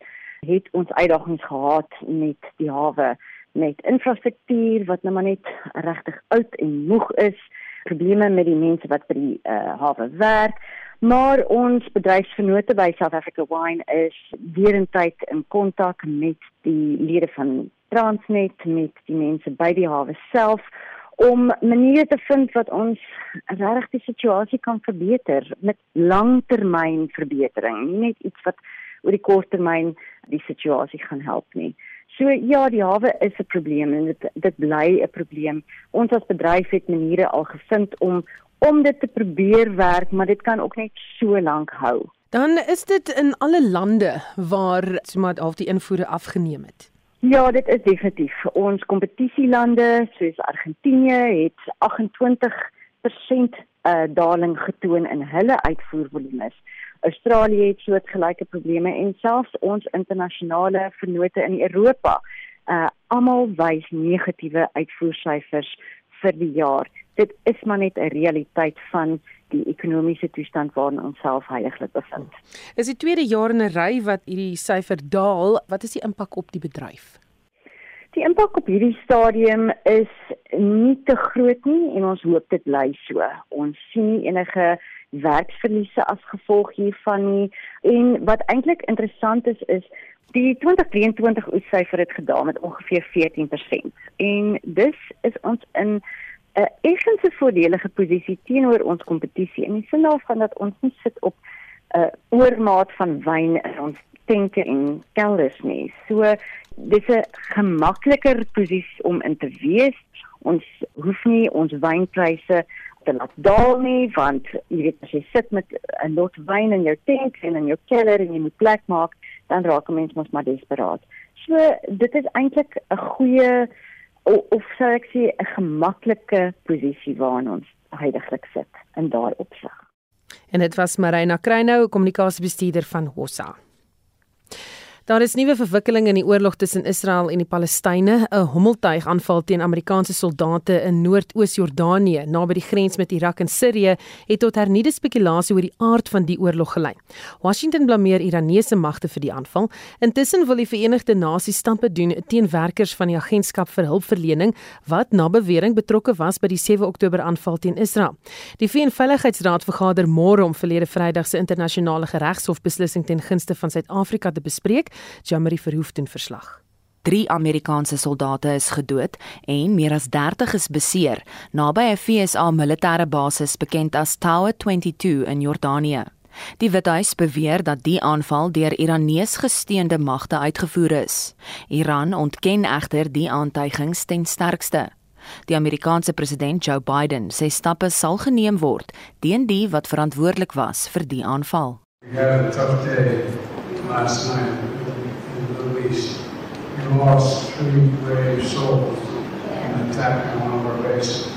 het ons uitdagings gehad met die hawe met infrastruktuur wat nou maar net regtig oud en moeg is, probleme met die mense wat by die uh, hawe werk Maar ons bedryfsvennote by South Africa Wine is deurentyd in kontak met die lede van Transnet met die mense by die hawe self om maniere te vind wat ons regtig die situasie kan verbeter met langtermyn verbetering, nie net iets wat oor die korttermyn die situasie gaan help nie. So ja, die hawe is 'n probleem en dit dit bly 'n probleem. Ons as bedryf het maniere al gevind om om dit te probeer werk, maar dit kan ook net so lank hou. Dan is dit in alle lande waar sommer al die invoere afgeneem het. Ja, dit is definitief. Ons kompetisielande soos Argentinië het 28% 'n uh, daling getoon in hulle uitvoervolumes. Australië het soortgelyke probleme en selfs ons internasionale vennote in Europa, uh almal wys negatiewe uitvoersyfers vir die jaar dit is maar net 'n realiteit van die ekonomiese toestand waarin ons self heiliglik bevind. Is die tweede jaar in 'n ry wat hierdie syfer daal, wat is die impak op die bedryf? Die impak op hierdie stadium is nie te groot nie en ons hoop dit bly so. Ons sien nie enige werksverliese as gevolg hiervan nie en wat eintlik interessant is is die 2023 oessyfer het gedaal met ongeveer 14% en dis is ons in 'n effense voordelige posisie teenoor ons kompetisie in die sin daarvan dat ons nie sit op 'n uh, oormaat van wyn in ons tenke en kelders nie. So dis 'n gemakliker posisie om in te wees. Ons hoef nie ons wynpryse te laat daal nie want jy weet as jy sit met 'n lot wyn in jou tenk en in jou kelder en jy moet plek maak, dan raak 'n mens mos maar desperaat. So dit is eintlik 'n goeie of, of sou ek sê 'n gemaklike posisie waarin ons heidaglik sit in daardie opsig. En dit was Marina Kreinou, kommunikasiebestuurder van Hossa. Daar is nuwe verwikkelinge in die oorlog tussen Israel en die Palestynë. 'n Hommeltuig aanval teen Amerikaanse soldate in Noord-Oos-Jordanië, naby die grens met Irak en Sirië, het tot hernieude spekulasie oor die aard van die oorlog gelei. Washington blameer Iranese magte vir die aanval. Intussen wil die Verenigde Nasies stampe doen teen werkers van die agentskap vir hulpverlening wat na bewering betrokke was by die 7 Oktober aanval teen Israel. Die VN-veiligheidsraad vergader môre om verlede Vrydag se internasionale geregshof-beslissing ten gunste van Suid-Afrika te bespreek. Jamari Verhoefden verslag. 3 Amerikaanse soldate is gedood en meer as 30 is beseer naby 'n FSA militêre basis bekend as Tower 22 in Jordanië. Die Withuis beweer dat die aanval deur Iranees gesteunde magte uitgevoer is. Iran ontken egter die aantuigings ten sterkste. Die Amerikaanse president Joe Biden sê stappe sal geneem word teen die wat verantwoordelik was vir die aanval. We had a tough day last night police. We lost three brave souls in an attack on one of our bases,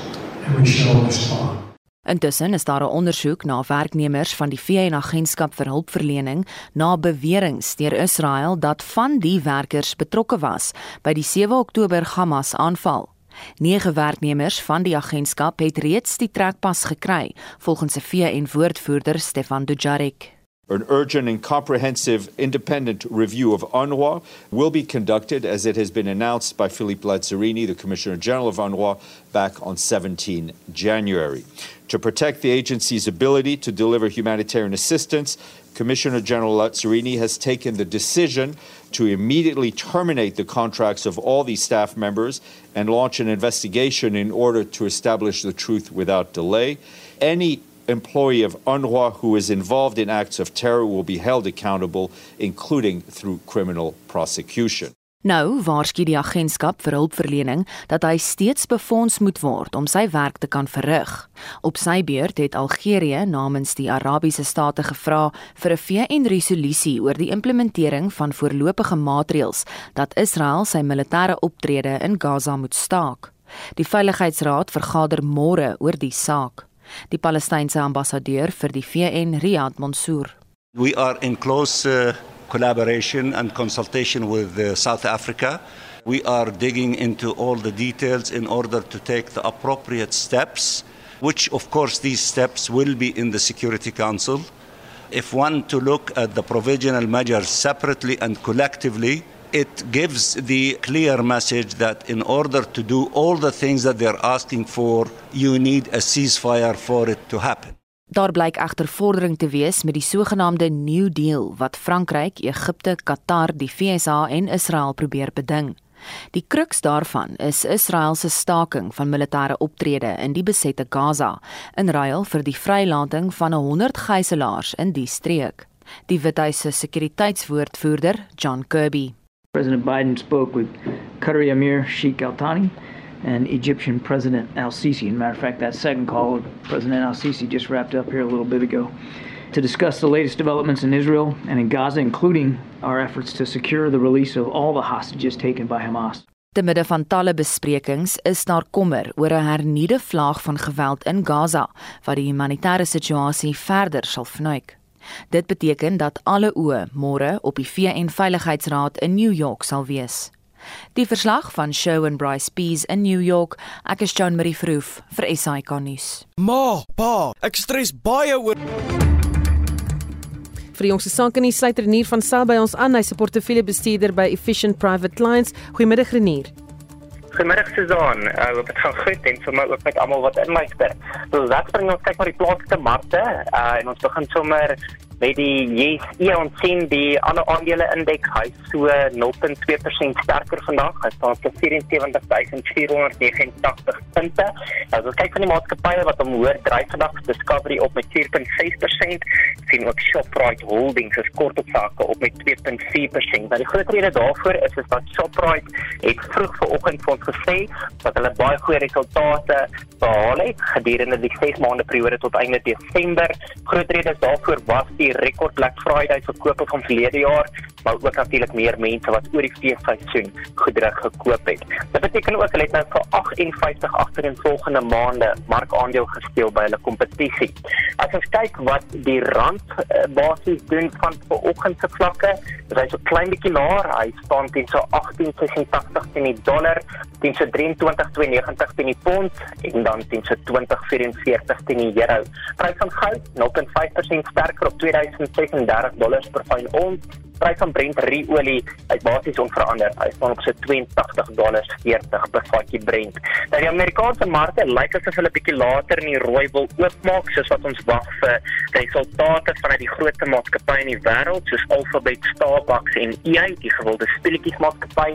and we shall respond. Intussen is daar 'n ondersoek na werknemers van die VN-agentskap vir hulpverlening na beweringe deur Israel dat van die werkers betrokke was by die 7 Oktober Hamas-aanval. Nege werknemers van die agentskap het reeds die trekpas gekry, volgens 'n VN-woordvoerder Stefan Dujarric. An urgent and comprehensive independent review of UNRWA will be conducted as it has been announced by Philippe Lazzarini, the Commissioner General of UNRWA, back on 17 January. To protect the agency's ability to deliver humanitarian assistance, Commissioner General Lazzarini has taken the decision to immediately terminate the contracts of all these staff members and launch an investigation in order to establish the truth without delay. Any employee of UNRWA who is involved in acts of terror will be held accountable, including through criminal prosecution. Nou waarsku die agentskap vir hulpverlening dat hy steeds befonds moet word om sy werk te kan verrig. Op sy beurt het Algerië namens die Arabiese state gevra vir 'n VN-resolusie oor die implementering van voorlopige maatreëls dat Israel sy militêre optrede in Gaza moet staak. Die Veiligheidsraad vergader môre oor die saak. Die Palestynse ambassadeur vir die VN, Riyad Mansour. We are in close uh, collaboration and consultation with uh, South Africa. We are digging into all the details in order to take the appropriate steps, which, of course, these steps will be in the Security Council. If one to look at the provisional measures separately and collectively, it gives the clear message that in order to do all the things that they're asking for, you need a ceasefire for it to happen. Daar blyk egter vordering te wees met die sogenaamde New Deal wat Frankryk, Egipte, Qatar, die VSA en Israel probeer beding. Die kruks daarvan is Israel se staking van militêre optrede in die besette Gaza in ruil vir die vrylating van 100 gijslaers in die streek. Die Withuis se sekuriteitswoordvoerder, John Kirby. President Biden spoke with Qatari Emir Sheikh Al Thani and Egyptian President Al Sisi. As a matter of fact, that second call with President Al Sisi just wrapped up here a little bit ago to discuss the latest developments in Israel and in Gaza, including our efforts to secure the release of all the hostages taken by Hamas. Te midde van talle besprekings is daar kommer oor 'n hernuide vlaag van geweld in Gaza wat die humanitêre situasie verder sal vnuik. Dit beteken dat alle oë môre op die VN Veiligheidsraad in New York sal wees. Die verslag van Show and Bryce Pease in New York. Ek is Joan Marie Verhoef vir SAK nuus. Ma, pa, ek stres baie oor Vir die jongste sake in die sluiternier van Sel by ons aan, hy se portefeulje bestuurder by Efficient Private Clients. Goeiemiddag Renier. Goeiemiddag Suzan. Uh, ek het gaan groet en sommer ook met almal wat inluister. So, wat bring ons kyk na die plaaslike markte uh, en ons begin sommer met die JSE ons sien die ander aandele indeks hy so 0.2% sterker vandag. Hy staan op 74489 punte. As ons kyk van die maatskappye wat omhoog dryf vandag, Discovery op met 4.6%, sien ook Shoprite Holdings se kort op sake op met 2.4%. Nou die groot rede daarvoor is is dat Shoprite het vroeg vanoggend vir ons gesê dat hulle baie goeie resultate behaal het gedurende die 6 maande periode tot einde Desember. Groot rede daarvoor was die die rekord Black Friday verkope van verlede jaar, maar ook natuurlik meer mense wat oor die feesseisoen goedere gekoop het. Dit beteken ook hulle het nou vir 58 agtereenvolgende maande markaandeel gesteel by hulle kompetisie. As ons kyk wat die rand uh, basies doen van vanoggend se vlakke, is hy so klein bietjie laer. Hy staan teen so 18.86 teen die dollar, teen so 23.92 teen die pond en dan teen so 20.44 teen die euro. Prys van goud 0.5% sterker op 2000 1036 dollars per fyn ons. Prys van Brent olie is basies onveranderd. Hy staan op so 82 dollars 40 per vatjie Brent. Nou die Amerikaanse markte lyk asof hulle bietjie later in die rooi wil oopmaak soos wat ons wag vir resultate van die groot maatskappye in die wêreld soos Alphabet, Starbucks en EA, die gewilde speletjies maatskappy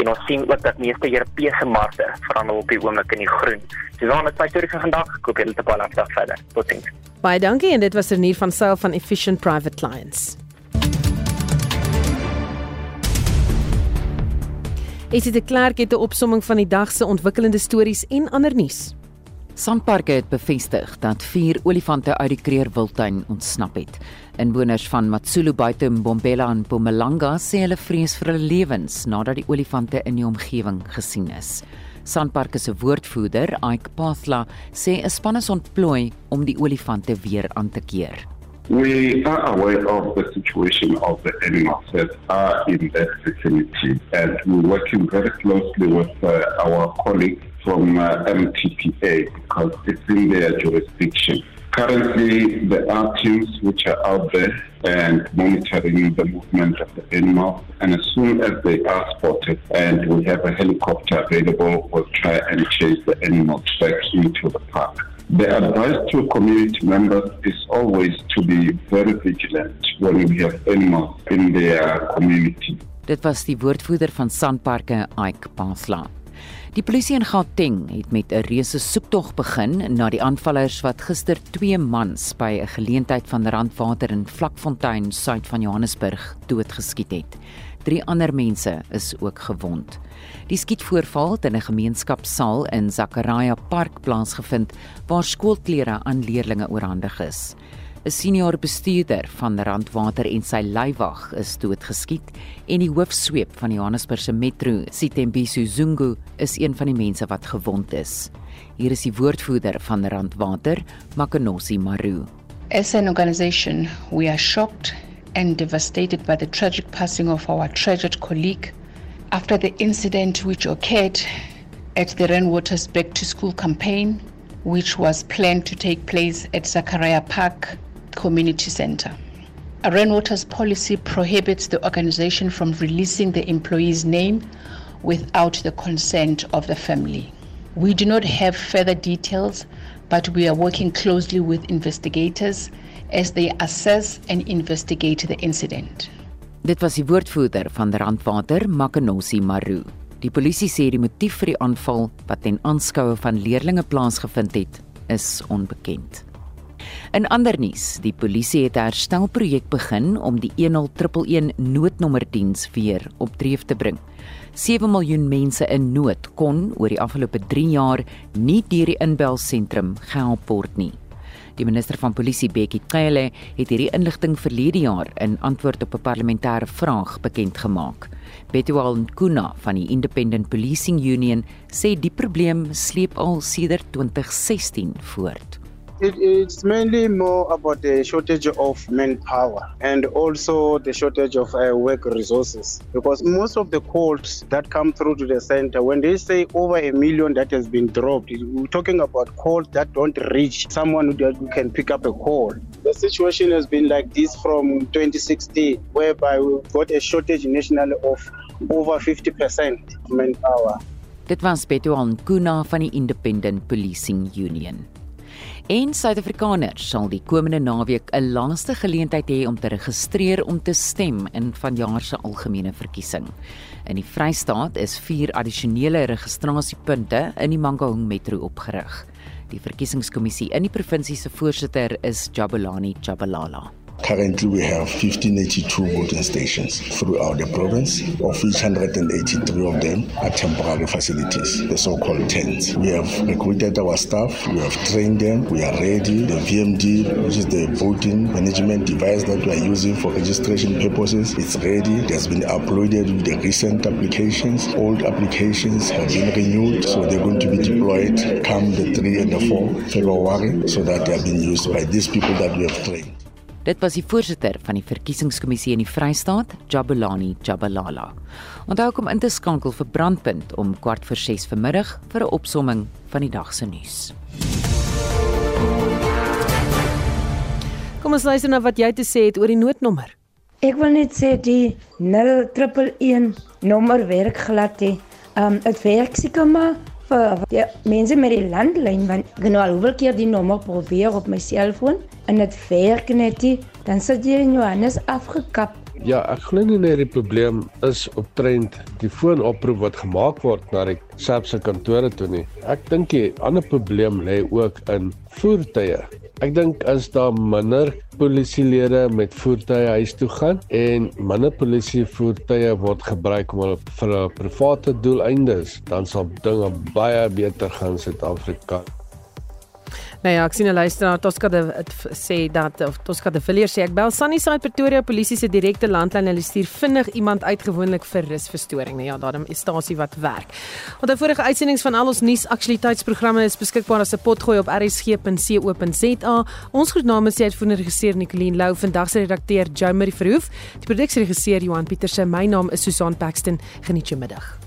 en ons sien ook dat meeste Europese markte verhandel op die oomblik in die groen. Dis dan net my storie vir vandag. Koop julle te baie lank verder. Totsiens. Baie dankie en dit was Renier van Sail van Efficient Private Clients. Esie de Klerk het 'n opsomming van die dag se ontwikkelende stories en ander nuus. Sanparks het bevestig dat vier olifante uit die Kreer Wildtuin ontsnap het. Inwoners van Matsulu buite Mbombela en Mpumalanga sê hulle vrees vir hulle lewens nadat die olifante in die omgewing gesien is. Sanparks se woordvoerder, Ike Pathla, sê 'n span is ontplooi om die olifante weer aan te keer. We are aware of the situation of the animals that are in that vicinity and we're working very closely with uh, our colleagues from uh, MTPA because it's in their jurisdiction. Currently, there are teams which are out there and monitoring the movement of the animals. And as soon as they are spotted and we have a helicopter available, we'll try and chase the animals back into the park. The advice to community members is always to be very vigilant when we have animals in their community. Dit was die woordvoerder van Sanparke, Ike Pasla. Die polisie in Gauteng het met 'n reuse soektog begin na die aanvallers wat gister twee mans by 'n geleentheid van Randwater in Vlakfontein, suid van Johannesburg, doodgeskiet het. Drie ander mense is ook gewond. Die skietvoorval het in 'n gemeenskapsaal in Zakaria Park plaasgevind waar skoolklere aan leerders oorhandig is. 'n senior bestuurder van Randwater en sy leiwag is doodgeskiet en die hoofsweep van die Johannesburgse Metro, Sitembiso Zungu, is een van die mense wat gewond is. Hier is die woordvoerder van Randwater, Makanosi Maru. As an organization, we are shocked and devastated by the tragic passing of our treasured colleague after the incident which occurred at the Rainwaters Back to School campaign, which was planned to take place at Zakaria Park Community Center. Rainwater's policy prohibits the organization from releasing the employee's name without the consent of the family. We do not have further details, but we are working closely with investigators as they assess and investigate the incident. Dit was die woordvoerder van Randwater, Makanosi Maru. Die polisie sê die motief vir die aanval wat ten aanskoue van leerders plaasgevind het, is onbekend. In ander nuus, die polisie het 'n herstelprojek begin om die 10111 noodnommerdiens weer op dreef te bring. 7 miljoen mense in nood kon oor die afgelope 3 jaar nie deur die inbelsentrum gehelp word nie. Die minister van Polisie, Bekkie Cele, het hierdie inligting verlede jaar in antwoord op 'n parlementêre vraag bekend gemaak. Betual Nkuna van die Independent Policing Union sê die probleem sleep al sedert 2016 voort. It, it's mainly more about the shortage of manpower and also the shortage of uh, work resources. Because most of the calls that come through to the center, when they say over a million that has been dropped, we're talking about calls that don't reach someone who can pick up a call. The situation has been like this from 2016, whereby we've got a shortage nationally of over 50% manpower. Dit was Beto Ankuna van die Independent Policing Union. En Suid-Afrikaners sal die komende naweek 'n laaste geleentheid hê om te registreer om te stem in vanjaar se algemene verkiesing. In die Vrystaat is 4 addisionele registrasiepunte in die Mangaung Metro opgerig. Die verkiesingskommissie in die provinsie se voorsitter is Jabulani Jabalala. Currently, we have 1582 voting stations throughout the province, of which 183 of them are temporary facilities, the so called tents. We have recruited our staff, we have trained them, we are ready. The VMD, which is the voting management device that we are using for registration purposes, it's ready. It has been uploaded with the recent applications. Old applications have been renewed, so they're going to be deployed come the 3 and the 4 February, so that they are being used by these people that we have trained. Dit was die voorsitter van die verkiesingskommissie in die Vrystaat, Jabulani Jabalala. Onthou om in te skakel vir Brandpunt om kwart voor 6 vanmiddag vir 'n opsomming van die dag se nuus. Kom ons luister na wat jy te sê het oor die noodnommer. Ek wil net sê die 0111 nommer werk glad nie. Um dit werk seker maar vir die mense met die landlyn want ek nou al hoeveel keer die nommer probeer op my selfoon en dit werk net nie dan sit jy in Johannes afgekap Ja, ek glo nie net die probleem is op trend die foonoproep wat gemaak word na die SAPS se kantore toe nie. Ek dink die ander probleem lê ook in voertuie. Ek dink as daar minder polisielede met voertuie huis toe gaan en minder polisie voertuie word gebruik om vir 'n private doeleindes, dan sal dinge baie beter gaan in Suid-Afrika. Nou ja, ek sien 'n luisteraar Tosca de sê dat of Tosca de Villiers sê ek bel Sunnyside Pretoria polisie se direkte landlyn hulle stuur vinnig iemand uitgewoonlik vir rusverstoring. Nou ja, daarom is stasie wat werk. Onder vorige uitsendings van al ons nuus aktualiteitsprogramme is beskikbaar as 'n potgooi op rsg.co.za. Ons groet namens die uitvoerende regisseur Nicoline Lou, vandag se redakteur Joe Marie Verhoef, die produksieregisseur Johan Pieterse. My naam is Susan Paxton. Geniet jou middag.